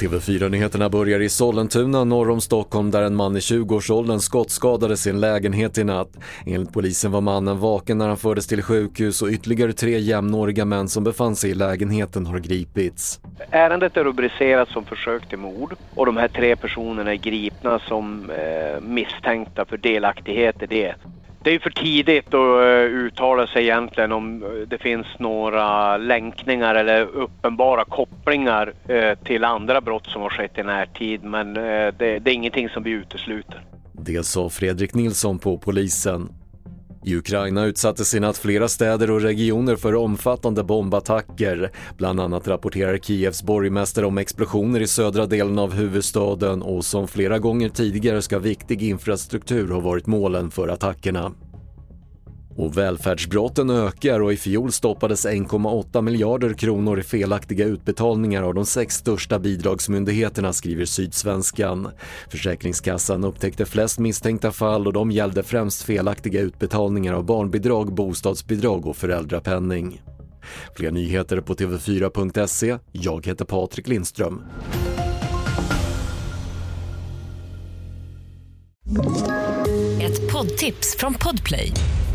TV4-nyheterna börjar i Sollentuna norr om Stockholm där en man i 20-årsåldern skottskadade sin lägenhet i natt. Enligt polisen var mannen vaken när han fördes till sjukhus och ytterligare tre jämnåriga män som befann sig i lägenheten har gripits. Ärendet är rubricerat som försök till mord och de här tre personerna är gripna som eh, misstänkta för delaktighet i det. Det är för tidigt att eh, uttala sig egentligen om eh, det finns några länkningar eller uppenbara kopplingar eh, till andra brott som har skett i närtid men det, det är ingenting som vi utesluter. Det sa Fredrik Nilsson på polisen. I Ukraina utsattes i natt flera städer och regioner för omfattande bombattacker. Bland annat rapporterar Kievs borgmästare om explosioner i södra delen av huvudstaden och som flera gånger tidigare ska viktig infrastruktur ha varit målen för attackerna. Och välfärdsbrotten ökar och i fjol stoppades 1,8 miljarder kronor i felaktiga utbetalningar av de sex största bidragsmyndigheterna, skriver Sydsvenskan. Försäkringskassan upptäckte flest misstänkta fall och de gällde främst felaktiga utbetalningar av barnbidrag, bostadsbidrag och föräldrapenning. Fler nyheter på TV4.se. Jag heter Patrik Lindström. Ett poddtips från Podplay.